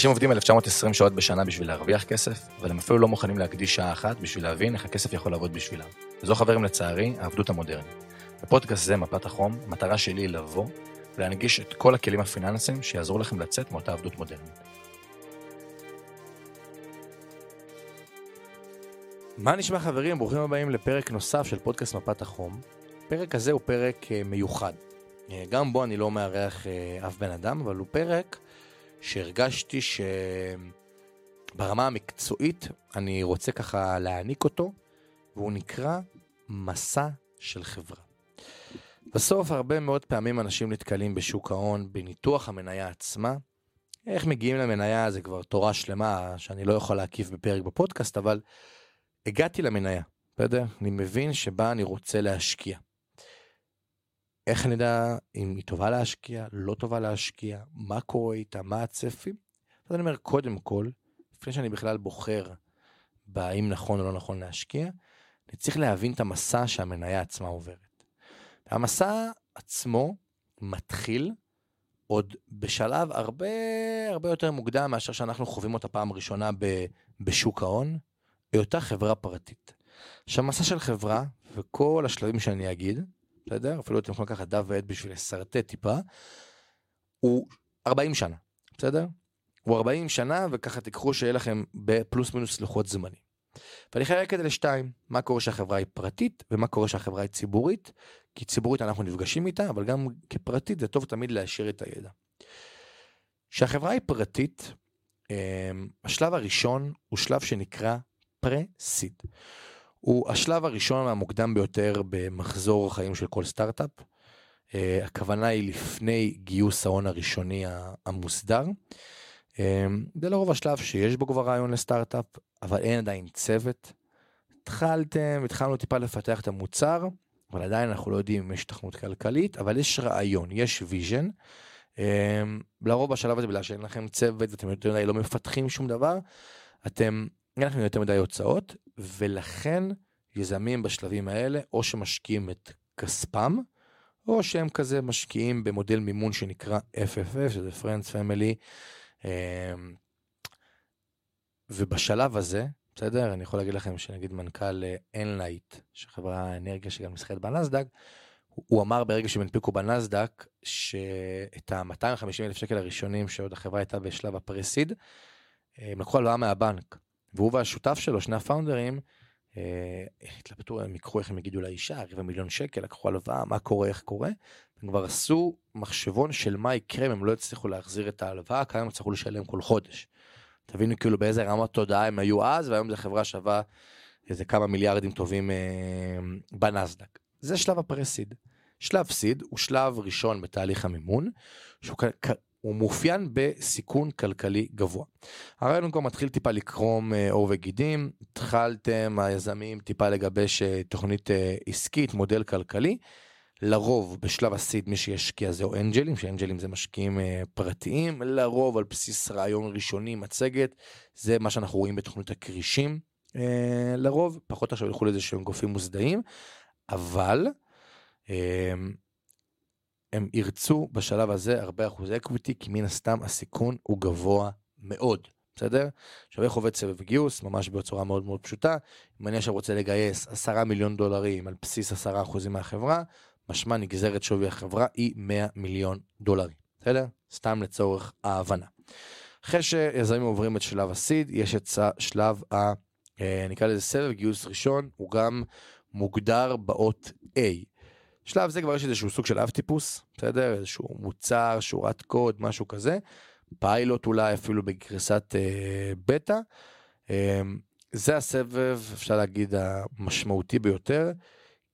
אנשים עובדים 1920 שעות בשנה בשביל להרוויח כסף, אבל הם אפילו לא מוכנים להקדיש שעה אחת בשביל להבין איך הכסף יכול לעבוד בשבילם. וזו חברים לצערי, העבדות המודרנית. בפודקאסט זה, מפת החום, המטרה שלי היא לבוא ולהנגיש את כל הכלים הפיננסיים שיעזרו לכם לצאת מאותה עבדות מודרנית. מה נשמע חברים? ברוכים הבאים לפרק נוסף של פודקאסט מפת החום. הפרק הזה הוא פרק uh, מיוחד. Uh, גם בו אני לא מארח uh, אף בן אדם, אבל הוא פרק שהרגשתי שברמה המקצועית אני רוצה ככה להעניק אותו, והוא נקרא מסע של חברה. בסוף הרבה מאוד פעמים אנשים נתקלים בשוק ההון בניתוח המניה עצמה. איך מגיעים למניה זה כבר תורה שלמה שאני לא יכול להקיף בפרק בפודקאסט, אבל הגעתי למניה, בסדר? אני מבין שבה אני רוצה להשקיע. איך יודע אם היא טובה להשקיע, לא טובה להשקיע, מה קורה איתה, מה הצפי? אז אני אומר, קודם כל, לפני שאני בכלל בוחר בהאם נכון או לא נכון להשקיע, אני צריך להבין את המסע שהמניה עצמה עוברת. המסע עצמו מתחיל עוד בשלב הרבה הרבה יותר מוקדם מאשר שאנחנו חווים אותה פעם ראשונה בשוק ההון, היותה חברה פרטית. עכשיו מסע של חברה וכל השלבים שאני אגיד, בסדר? אפילו אתם יכולים לקחת דף ועד בשביל לשרטט טיפה, הוא 40 שנה, בסדר? הוא 40 שנה וככה תיקחו שיהיה לכם בפלוס מינוס לוחות זמנים. ואני חלק את זה לשתיים, מה קורה שהחברה היא פרטית ומה קורה שהחברה היא ציבורית, כי ציבורית אנחנו נפגשים איתה, אבל גם כפרטית זה טוב תמיד להשאיר את הידע. כשהחברה היא פרטית, אמ, השלב הראשון הוא שלב שנקרא pre-seed. הוא השלב הראשון המוקדם ביותר במחזור החיים של כל סטארט-אפ. Uh, הכוונה היא לפני גיוס ההון הראשוני המוסדר. Uh, זה לרוב השלב שיש בו כבר רעיון לסטארט-אפ, אבל אין עדיין צוות. התחלתם, התחלנו טיפה לפתח את המוצר, אבל עדיין אנחנו לא יודעים אם יש היתכנות כלכלית, אבל יש רעיון, יש vision. Uh, לרוב בשלב הזה, בגלל שאין לכם צוות ואתם יותר מדי לא מפתחים שום דבר, אתם אין לכם יותר מדי הוצאות, ולכן יזמים בשלבים האלה, או שמשקיעים את כספם, או שהם כזה משקיעים במודל מימון שנקרא FFF, שזה Friends Family. אמ, ובשלב הזה, בסדר? אני יכול להגיד לכם שנגיד מנכ"ל אנלייט, שחברה אנרגיה שגם נסחרת בנסדק, הוא אמר ברגע שהם הנפיקו בנסדק, שאת ה-250 אלף שקל הראשונים שעוד החברה הייתה בשלב הפרסיד, הם לקחו הלוואה מהבנק. והוא והשותף שלו, שני הפאונדרים, אה, התלבטו, הם ייקחו איך הם יגידו לאישה, רבע מיליון שקל, לקחו הלוואה, מה קורה, איך קורה. הם כבר עשו מחשבון של מה יקרה אם הם לא יצליחו להחזיר את ההלוואה, כמה הם יצטרכו לשלם כל חודש. תבינו כאילו באיזה רמת תודעה הם היו אז, והיום זו חברה שווה איזה כמה מיליארדים טובים אה, בנסדק. זה שלב הפרסיד. שלב סיד הוא שלב ראשון בתהליך המימון, שהוא הוא מאופיין בסיכון כלכלי גבוה. הרעיון כבר מתחיל טיפה לקרום אה, עור וגידים, התחלתם היזמים טיפה לגבש אה, תוכנית אה, עסקית, מודל כלכלי. לרוב בשלב הסיד מי שישקיע זהו אנג'לים, שאנג'לים זה משקיעים פרטיים, לרוב על בסיס רעיון ראשוני, מצגת, זה מה שאנחנו רואים בתוכנית הכרישים. לרוב, פחות עכשיו ילכו לזה שהם גופים מוסדיים, אבל הם ירצו בשלב הזה הרבה אחוזי equity, כי מן הסתם הסיכון הוא גבוה מאוד, בסדר? עכשיו איך עובד סבב גיוס? ממש בצורה מאוד מאוד פשוטה. אם אני עכשיו רוצה לגייס 10 מיליון דולרים על בסיס 10 אחוזים מהחברה, משמע נגזרת שווי החברה היא 100 מיליון דולרים, בסדר? סתם לצורך ההבנה. אחרי שיזמים עוברים את שלב הסיד, יש את שלב ה... אה, נקרא לזה סבב גיוס ראשון, הוא גם מוגדר באות A. שלב זה כבר יש איזשהו סוג של אב טיפוס, בסדר? איזשהו מוצר, שורת קוד, משהו כזה. פיילוט אולי אפילו בגרסת אה, בטא. אה, זה הסבב, אפשר להגיד, המשמעותי ביותר,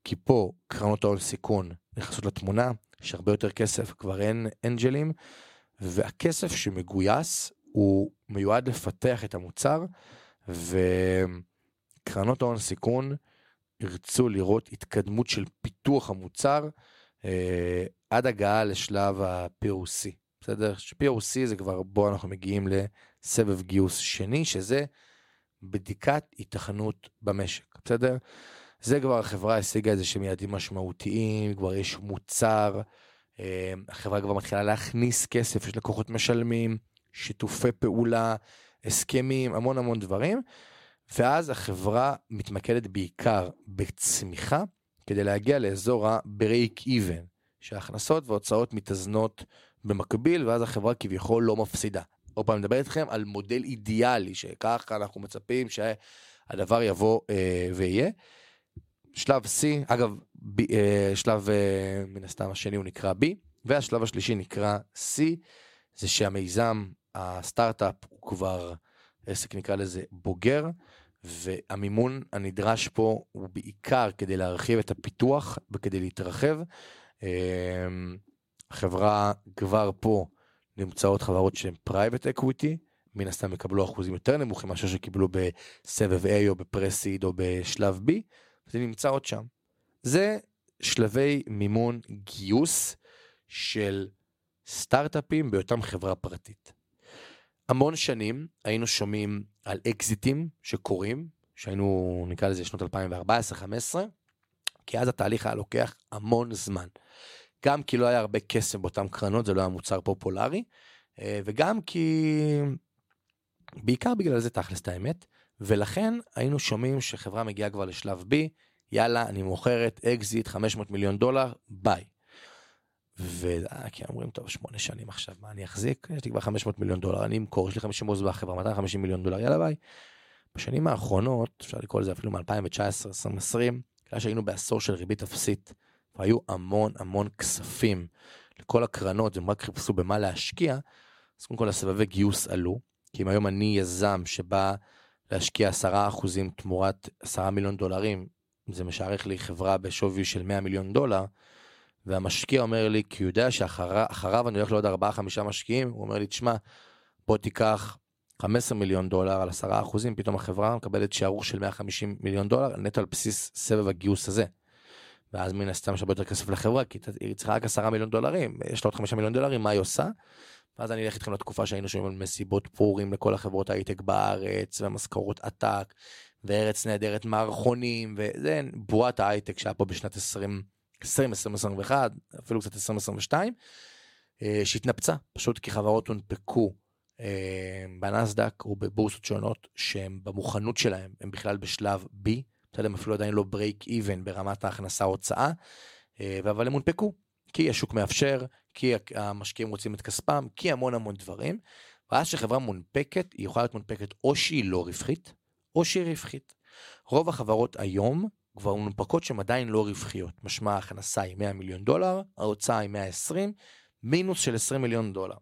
כי פה קרנות ההון סיכון נכנסות לתמונה, יש הרבה יותר כסף, כבר אין אנג'לים, והכסף שמגויס הוא מיועד לפתח את המוצר, וקרנות ההון סיכון ירצו לראות התקדמות של פיתוח המוצר אה, עד הגעה לשלב ה-POC, בסדר? ש-POC זה כבר בו אנחנו מגיעים לסבב גיוס שני, שזה בדיקת התכנות במשק, בסדר? זה כבר החברה השיגה איזה שהם יעדים משמעותיים, כבר יש מוצר, אה, החברה כבר מתחילה להכניס כסף, יש לקוחות משלמים, שיתופי פעולה, הסכמים, המון המון דברים. ואז החברה מתמקדת בעיקר בצמיחה כדי להגיע לאזור ה-break even, שהכנסות והוצאות מתאזנות במקביל, ואז החברה כביכול לא מפסידה. עוד פעם, אני מדבר איתכם על מודל אידיאלי, שככה אנחנו מצפים שהדבר יבוא אה, ויהיה. שלב C, אגב, ב, אה, שלב אה, מן הסתם השני הוא נקרא B, והשלב השלישי נקרא C, זה שהמיזם, הסטארט-אפ הוא כבר עסק נקרא לזה בוגר, והמימון הנדרש פה הוא בעיקר כדי להרחיב את הפיתוח וכדי להתרחב. אמ, החברה כבר פה נמצאות חברות שהן private equity, מן הסתם יקבלו אחוזים יותר נמוכים מאשר שקיבלו בסבב A או ב pre-seed או בשלב B, זה נמצא עוד שם. זה שלבי מימון גיוס של סטארט-אפים בהיותם חברה פרטית. המון שנים היינו שומעים על אקזיטים שקורים, שהיינו נקרא לזה שנות 2014-2015, כי אז התהליך היה לוקח המון זמן. גם כי לא היה הרבה כסף באותן קרנות, זה לא היה מוצר פופולרי, אה, וגם כי... בעיקר בגלל זה תכלס את האמת, ולכן היינו שומעים שחברה מגיעה כבר לשלב B, יאללה, אני מוכרת אקזיט 500 מיליון דולר, ביי. וכי אומרים, טוב, שמונה שנים עכשיו, מה אני אחזיק? יש לי כבר 500 מיליון דולר, אני אמכור, יש לי 50 אחוז בחברה, 250 מיליון דולר, יאללה ביי. בשנים האחרונות, אפשר לקרוא לזה אפילו מ-2019-2020, בגלל שהיינו בעשור של ריבית אפסית, והיו המון המון כספים לכל הקרנות, הם רק חיפשו במה להשקיע, אז קודם כל הסבבי גיוס עלו, כי אם היום אני יזם שבא להשקיע 10% תמורת 10 מיליון דולרים, זה משערך לי חברה בשווי של 100 מיליון דולר, והמשקיע אומר לי, כי הוא יודע שאחריו אני הולך לעוד 4-5 משקיעים, הוא אומר לי, תשמע, בוא תיקח 15 מיליון דולר על 10 אחוזים, פתאום החברה מקבלת שערוך של 150 מיליון דולר נטו על בסיס סבב הגיוס הזה. ואז מן הסתם יש הרבה יותר כסף לחברה, כי היא צריכה רק 10 מיליון דולרים, יש לה עוד 5 מיליון דולרים, מה היא עושה? ואז אני אלך איתכם לתקופה שהיינו שומעים על מסיבות פורים לכל החברות הייטק בארץ, ומשכורות עתק, וארץ נהדרת מערכונים, וזה בועת ההייטק שהיה פה בשנת 20, 2021, אפילו קצת 2022, אה, שהתנפצה, פשוט כי חברות הונפקו אה, בנסדק או בבורסות שונות שהן במוכנות שלהם, הם בכלל בשלב B, בסדר, הם אפילו עדיין לא break even ברמת ההכנסה הוצאה, אה, אבל הם הונפקו, כי השוק מאפשר, כי המשקיעים רוצים את כספם, כי המון המון דברים, ואז שחברה מונפקת, היא יכולה להיות מונפקת או שהיא לא רווחית, או שהיא רווחית. רוב החברות היום כבר מונפקות שהן עדיין לא רווחיות, משמע ההכנסה היא 100 מיליון דולר, ההוצאה היא 120, מינוס של 20 מיליון דולר.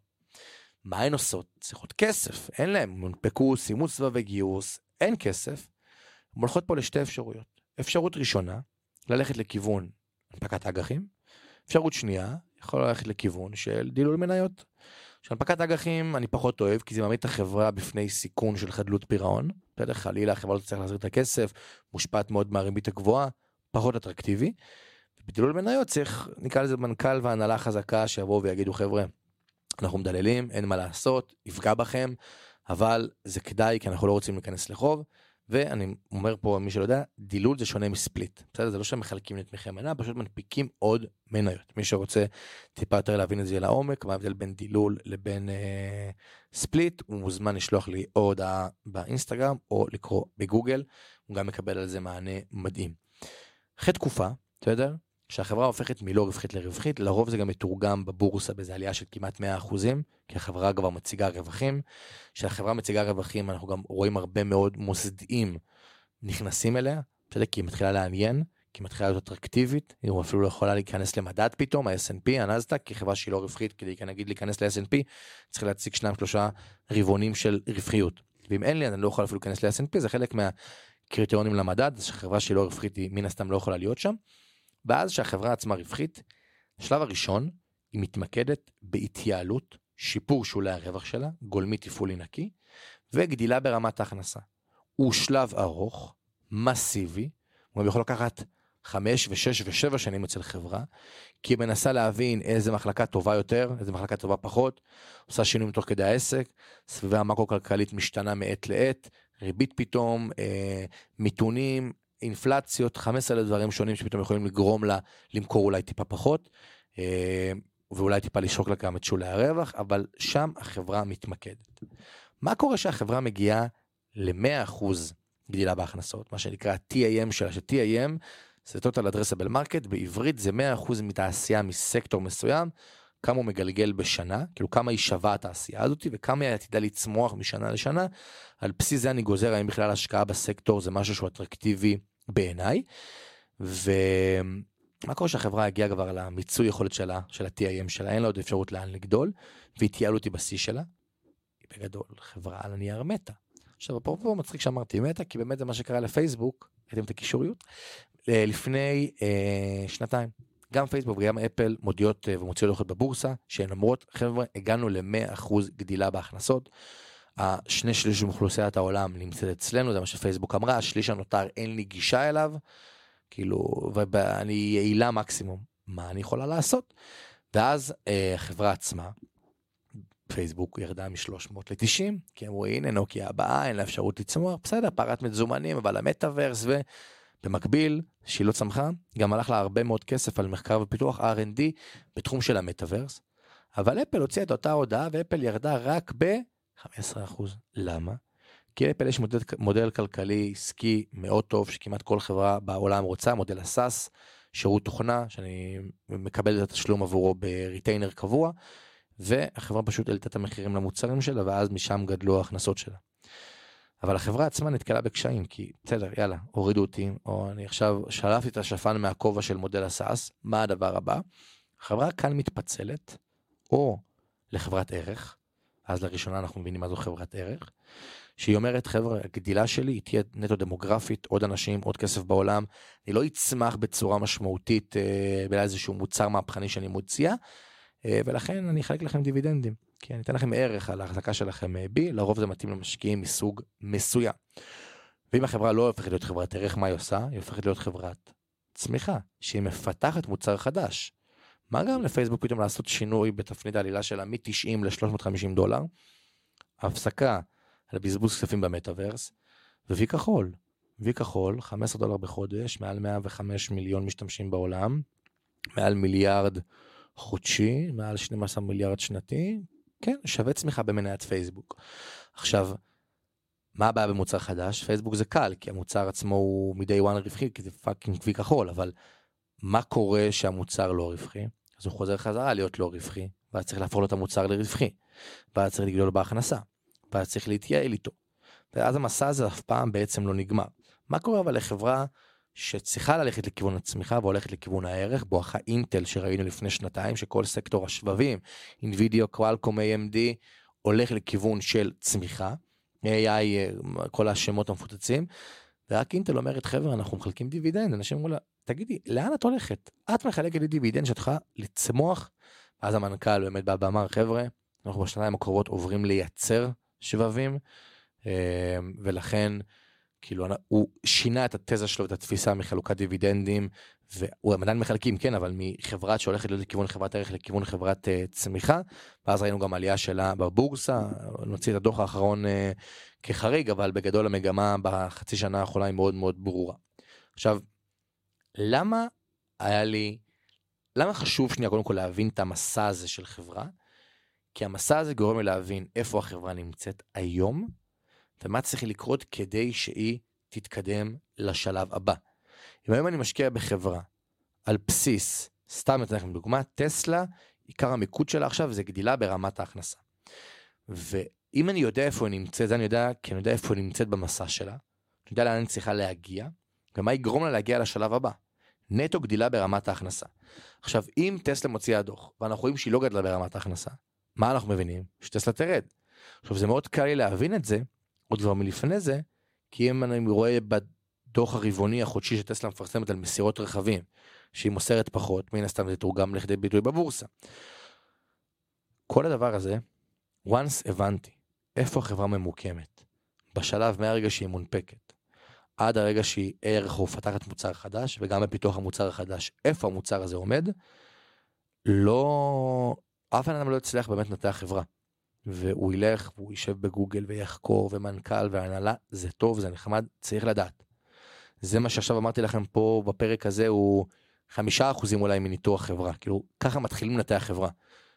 מה הן עושות? צריכות כסף, אין להן, מונפקו, סיימו סבבי גיוס, אין כסף. הן הולכות פה לשתי אפשרויות. אפשרות ראשונה, ללכת לכיוון הנפקת אג"חים. אפשרות שנייה, יכול ללכת לכיוון של דילול מניות. שהנפקת אג"חים אני פחות אוהב, כי זה מעמיד את החברה בפני סיכון של חדלות פירעון. בסדר, חלילה החברה לא תצטרך להחזיר את הכסף, מושפעת מאוד מהריבית הגבוהה, פחות אטרקטיבי. בדילול מניות צריך, נקרא לזה מנכ"ל והנהלה חזקה שיבואו ויגידו חבר'ה, אנחנו מדללים, אין מה לעשות, יפגע בכם, אבל זה כדאי כי אנחנו לא רוצים להיכנס לחוב. ואני אומר פה, מי שלא יודע, דילול זה שונה מספליט. בסדר? זה לא שהם מחלקים לתמיכי מנה, פשוט מנפיקים עוד מניות. מי שרוצה טיפה יותר להבין את זה לעומק, מה ההבדל בין דילול לבין אה, ספליט, הוא מוזמן לשלוח לי או הודעה באינסטגרם או לקרוא בגוגל, הוא גם מקבל על זה מענה מדהים. אחרי תקופה, בסדר? כשהחברה הופכת מלא רווחית לרווחית, לרוב זה גם מתורגם בבורסה באיזה עלייה של כמעט 100%, כי החברה כבר מציגה רווחים. כשהחברה מציגה רווחים אנחנו גם רואים הרבה מאוד מוסדיים נכנסים אליה, בסדר? כי היא מתחילה לעניין, כי היא מתחילה להיות אטרקטיבית, היא אפילו לא יכולה להיכנס למדד פתאום, ה-S&P, הנסדק, כי חברה שהיא לא רווחית, כדי נגיד להיכנס ל-S&P, צריך להציג שניים שלושה רבעונים של רווחיות. ואם אין לי, אני לא יכול אפילו להיכנס ל-S&P, זה חלק מהקריטריונים למדד, שחברה שהיא לא רווחית, היא מן הסתם לא יכולה להיות שם. ואז שהחברה עצמה רווחית, השלב הראשון, היא מתמקדת בהתייעלות, שיפור שולי הרווח שלה, גולמי תפעולי נקי, וגדילה ברמת ההכנסה. הוא שלב ארוך, מסיבי, הוא יכול לקחת חמש ושש ושבע שנים אצל חברה, כי היא מנסה להבין איזה מחלקה טובה יותר, איזה מחלקה טובה פחות, עושה שינויים תוך כדי העסק, סביבה המקרו-כלכלית משתנה מעת לעת, ריבית פתאום, אה, מיתונים, אינפלציות, 15 אלף דברים שונים שפתאום יכולים לגרום לה למכור אולי טיפה פחות. אה, ואולי טיפה לשחוק לה גם את שולי הרווח, אבל שם החברה מתמקדת. מה קורה שהחברה מגיעה ל-100% גדילה בהכנסות, מה שנקרא TAM שלה, ש-TAM זה total addressable market, בעברית זה 100% מתעשייה מסקטור מסוים, כמה הוא מגלגל בשנה, כאילו כמה היא שווה התעשייה הזאת וכמה היא עתידה לצמוח משנה לשנה, על בסיס זה אני גוזר האם בכלל השקעה בסקטור זה משהו שהוא אטרקטיבי בעיניי. ומה קורה שהחברה הגיעה כבר למיצוי יכולת שלה, של ה-TIM שלה, אין לה עוד אפשרות לאן לגדול, והתייעלו אותי בשיא שלה. היא בגדול חברה על הנייר מתה. עכשיו אפרופו מצחיק שאמרתי מתה, כי באמת זה מה שקרה לפייסבוק, ראיתם את הקישוריות? אה, לפני אה, שנתיים. גם פייסבוק וגם אפל מודיעות אה, ומוציאות דוחות בבורסה, שהן אומרות, חבר'ה, הגענו ל-100% גדילה בהכנסות. השני שליש מאוכלוסיית העולם נמצאת אצלנו, זה מה שפייסבוק אמרה, השליש הנותר אין לי גישה אליו, כאילו, ואני יעילה מקסימום, מה אני יכולה לעשות? ואז אה, החברה עצמה, פייסבוק ירדה מ-300 ל-90, כי אמרו הנה נוקיה הבאה, אין לה אפשרות לצמוח, בסדר, פרת מזומנים, אבל המטאוורס ובמקביל, שהיא לא צמחה, גם הלך לה הרבה מאוד כסף על מחקר ופיתוח R&D בתחום של המטאוורס, אבל אפל הוציאה את אותה הודעה ואפל ירדה רק ב-15%. למה? כי לאפל יש מודל, מודל כלכלי עסקי מאוד טוב שכמעט כל חברה בעולם רוצה, מודל ה SaaS, שירות תוכנה שאני מקבל את התשלום עבורו ב retainer קבוע, והחברה פשוט העלתה את המחירים למוצרים שלה ואז משם גדלו ההכנסות שלה. אבל החברה עצמה נתקלה בקשיים כי בסדר יאללה הורידו אותי או אני עכשיו שלפתי את השפן מהכובע של מודל ה SaaS מה הדבר הבא. החברה כאן מתפצלת או לחברת ערך אז לראשונה אנחנו מבינים מה זו חברת ערך. שהיא אומרת חבר'ה הגדילה שלי היא תהיה נטו דמוגרפית עוד אנשים עוד כסף בעולם אני לא אצמח בצורה משמעותית אה, באיזשהו מוצר מהפכני שאני מוציאה אה, ולכן אני אחלק לכם דיבידנדים, כי אני אתן לכם ערך על ההחזקה שלכם אה, בי, לרוב זה מתאים למשקיעים מסוג מסוים. ואם החברה לא הופכת להיות חברת ערך, מה היא עושה? היא הופכת להיות חברת צמיחה, שהיא מפתחת מוצר חדש. מה גם לפייסבוק פתאום לעשות שינוי בתפנית העלילה שלה מ-90 ל-350 דולר, הפסקה על בזבוז כספים במטאוורס, ווי כחול. וי כחול, 15 דולר בחודש, מעל 105 מיליון משתמשים בעולם, מעל מיליארד חודשי, מעל 12 מיליארד שנתי, כן, שווה צמיחה במניית פייסבוק. עכשיו, מה הבעיה במוצר חדש? פייסבוק זה קל, כי המוצר עצמו הוא מ-day one רווחי, כי זה fucking וי כחול, אבל מה קורה שהמוצר לא רווחי? אז הוא חוזר חזרה להיות לא רווחי, ואז צריך להפוך לו את המוצר לרווחי, ואז צריך לגדול בהכנסה, ואז צריך להתייעל איתו. ואז המסע הזה אף פעם בעצם לא נגמר. מה קורה אבל לחברה שצריכה ללכת לכיוון הצמיחה והולכת לכיוון הערך, בואכה אינטל שראינו לפני שנתיים, שכל סקטור השבבים, אנבידיה, קוואלקום, AMD, הולך לכיוון של צמיחה, AI, כל השמות המפוצצים, ורק אינטל אומרת, חבר'ה, אנחנו מחלקים דיבידנד, אנשים אומרים לה, תגידי, לאן את הולכת? את מחלקת לי דיבידנד יכולה לצמוח? ואז המנכ"ל באמת בא ואמר, חבר'ה, אנחנו בשנתיים הקרובות עוברים לייצר שבבים, אה, ולכן כאילו הוא שינה את התזה שלו ואת התפיסה מחלוקת דיבידנדים והוא עדיין מחלקים כן אבל מחברה שהולכת להיות לכיוון חברת ערך לכיוון חברת uh, צמיחה ואז ראינו גם עלייה שלה בבורסה נוציא את הדוח האחרון uh, כחריג אבל בגדול המגמה בחצי שנה האחרונה היא מאוד מאוד ברורה. עכשיו למה היה לי למה חשוב שנייה קודם כל להבין את המסע הזה של חברה כי המסע הזה גורם לי להבין איפה החברה נמצאת היום ומה צריך לקרות כדי שהיא תתקדם לשלב הבא. אם היום אני משקיע בחברה על בסיס, סתם אתן לכם דוגמה, טסלה, עיקר המיקוד שלה עכשיו זה גדילה ברמת ההכנסה. ואם אני יודע איפה היא נמצאת, זה אני יודע, כי אני יודע איפה היא נמצאת במסע שלה, אני יודע לאן אני צריכה להגיע, ומה יגרום לה להגיע לשלב הבא. נטו גדילה ברמת ההכנסה. עכשיו, אם טסלה מוציאה דוח, ואנחנו רואים שהיא לא גדלה ברמת ההכנסה, מה אנחנו מבינים? שטסלה תרד. עכשיו, זה מאוד קל לי להבין את זה, עוד דבר מלפני זה, כי אם אני רואה בדוח הרבעוני החודשי שטסלה מפרסמת על מסירות רכבים, שהיא מוסרת פחות, מן הסתם זה תורגם לכדי ביטוי בבורסה. כל הדבר הזה, once הבנתי איפה החברה ממוקמת, בשלב מהרגע שהיא מונפקת, עד הרגע שהיא ערך או מפתחת מוצר חדש, וגם בפיתוח המוצר החדש, איפה המוצר הזה עומד, לא... אף אחד לא יצליח באמת לנתח חברה. והוא ילך והוא יישב בגוגל ויחקור ומנכ"ל והנהלה, זה טוב, זה נחמד, צריך לדעת. זה מה שעכשיו אמרתי לכם פה בפרק הזה, הוא חמישה אחוזים אולי מניתוח חברה, כאילו ככה מתחילים לנתח חברה.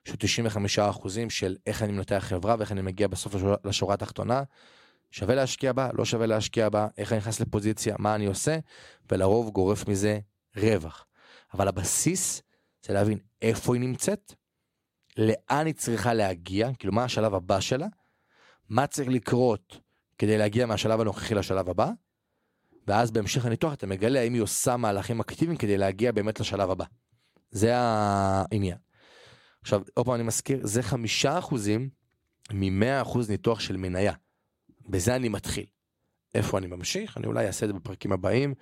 שהוא 95 אחוזים של איך אני מנתח חברה ואיך אני מגיע בסוף לשורה, התחתונה. שווה להשקיע בה, לא שווה להשקיע בה, איך אני נכנס לפוזיציה, מה אני עושה, ולרוב גורף מזה רווח. אבל הבסיס זה להבין איפה היא נמצאת, לאן היא צריכה להגיע, כאילו מה השלב הבא שלה, מה צריך לקרות כדי להגיע מהשלב הנוכחי לשלב הבא, ואז בהמשך הניתוח אתה מגלה האם היא עושה מהלכים אקטיביים כדי להגיע באמת לשלב הבא. זה העניין. עכשיו, עוד פעם אני מזכיר, זה חמישה אחוזים ממאה אחוז ניתוח של מניה. בזה אני מתחיל. איפה אני ממשיך? אני אולי אעשה את זה בפרקים הבאים,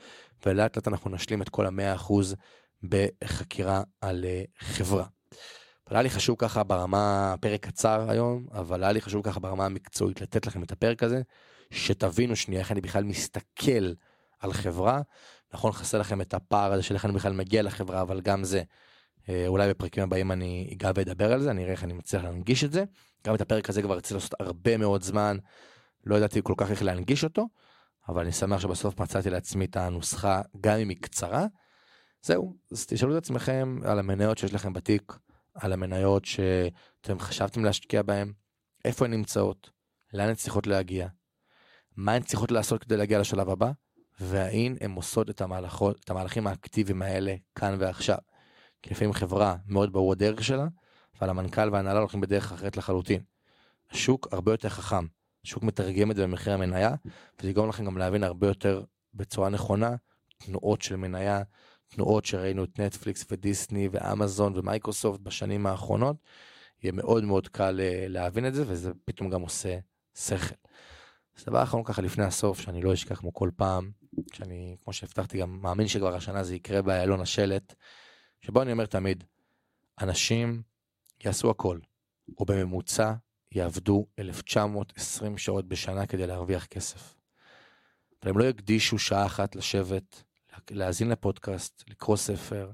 ולאט לאט אנחנו נשלים את כל המאה אחוז בחקירה על אה, חברה. אבל היה לי חשוב ככה ברמה, פרק קצר היום, אבל היה לי חשוב ככה ברמה המקצועית לתת לכם את הפרק הזה, שתבינו שנייה איך אני בכלל מסתכל על חברה. נכון, חסר לכם את הפער הזה של איך אני בכלל מגיע לחברה, אבל גם זה, אה, אולי בפרקים הבאים אני אגע ואדבר על זה, אני אראה איך אני מצליח להנגיש את זה. גם את הפרק הזה כבר רציתי לעשות הרבה מאוד זמן, לא ידעתי כל כך איך להנגיש אותו, אבל אני שמח שבסוף מצאתי לעצמי את הנוסחה, גם אם היא קצרה. זהו, אז תשאלו את עצמכם על המניות שיש לכם בתיק, על המניות שאתם חשבתם להשקיע בהן, איפה הן נמצאות, לאן הן צריכות להגיע, מה הן צריכות לעשות כדי להגיע לשלב הבא, והאם הן עושות את, המהלכות, את המהלכים האקטיביים האלה כאן ועכשיו. כי לפעמים חברה מאוד ברור הדרך שלה, אבל המנכ"ל וההנהלה הולכים בדרך אחרת לחלוטין. השוק הרבה יותר חכם, השוק מתרגם את זה במחיר המניה, וזה יגרום לכם גם להבין הרבה יותר בצורה נכונה תנועות של מניה, תנועות שראינו את נטפליקס ודיסני ואמזון ומייקרוסופט בשנים האחרונות, יהיה מאוד מאוד קל אה, להבין את זה, וזה פתאום גם עושה שכל. אז דבר אחרון ככה לפני הסוף, שאני לא אשכח כמו כל פעם, שאני, כמו שהבטחתי, גם מאמין שכבר השנה זה יקרה באיילון השלט, שבו אני אומר תמיד, אנשים יעשו הכל, או בממוצע יעבדו 1920 שעות בשנה כדי להרוויח כסף. אבל הם לא יקדישו שעה אחת לשבת, להאזין לפודקאסט, לקרוא ספר,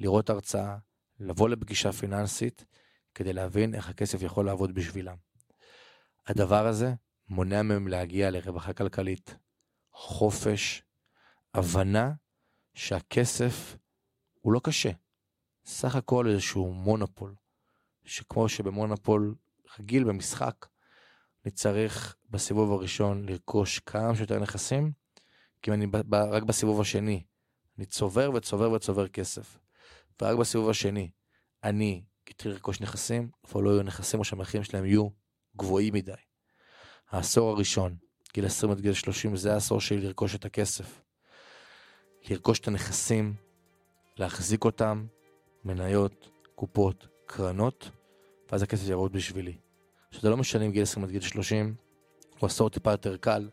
לראות הרצאה, לבוא לפגישה פיננסית, כדי להבין איך הכסף יכול לעבוד בשבילם. הדבר הזה מונע מהם להגיע לרווחה כלכלית, חופש, הבנה שהכסף הוא לא קשה. סך הכל איזשהו מונופול, שכמו שבמונופול רגיל במשחק, אני צריך בסיבוב הראשון לרכוש כמה שיותר נכסים, כי אם אני ב- רק בסיבוב השני, אני צובר וצובר וצובר כסף, ורק בסיבוב השני אני אתחיל לרכוש נכסים, כבר לא יהיו נכסים או שהמחירים שלהם יהיו גבוהים מדי. העשור הראשון, גיל 20 עד גיל 30, זה העשור שלי לרכוש את הכסף. לרכוש את הנכסים, להחזיק אותם, מניות, קופות, קרנות, ואז הכסף יעבוד בשבילי. שזה לא משנה אם גיל 20 עד גיל 30, הוא עשור טיפה יותר קל,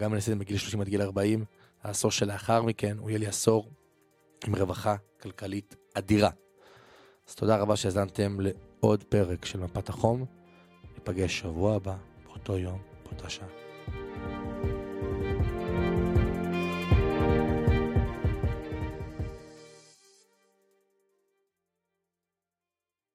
גם אם עשיתי מגיל 30 עד גיל 40, העשור שלאחר מכן הוא יהיה לי עשור עם רווחה כלכלית אדירה. אז תודה רבה שהאזנתם לעוד פרק של מפת החום. ניפגש שבוע הבא, באותו יום, באותה שעה.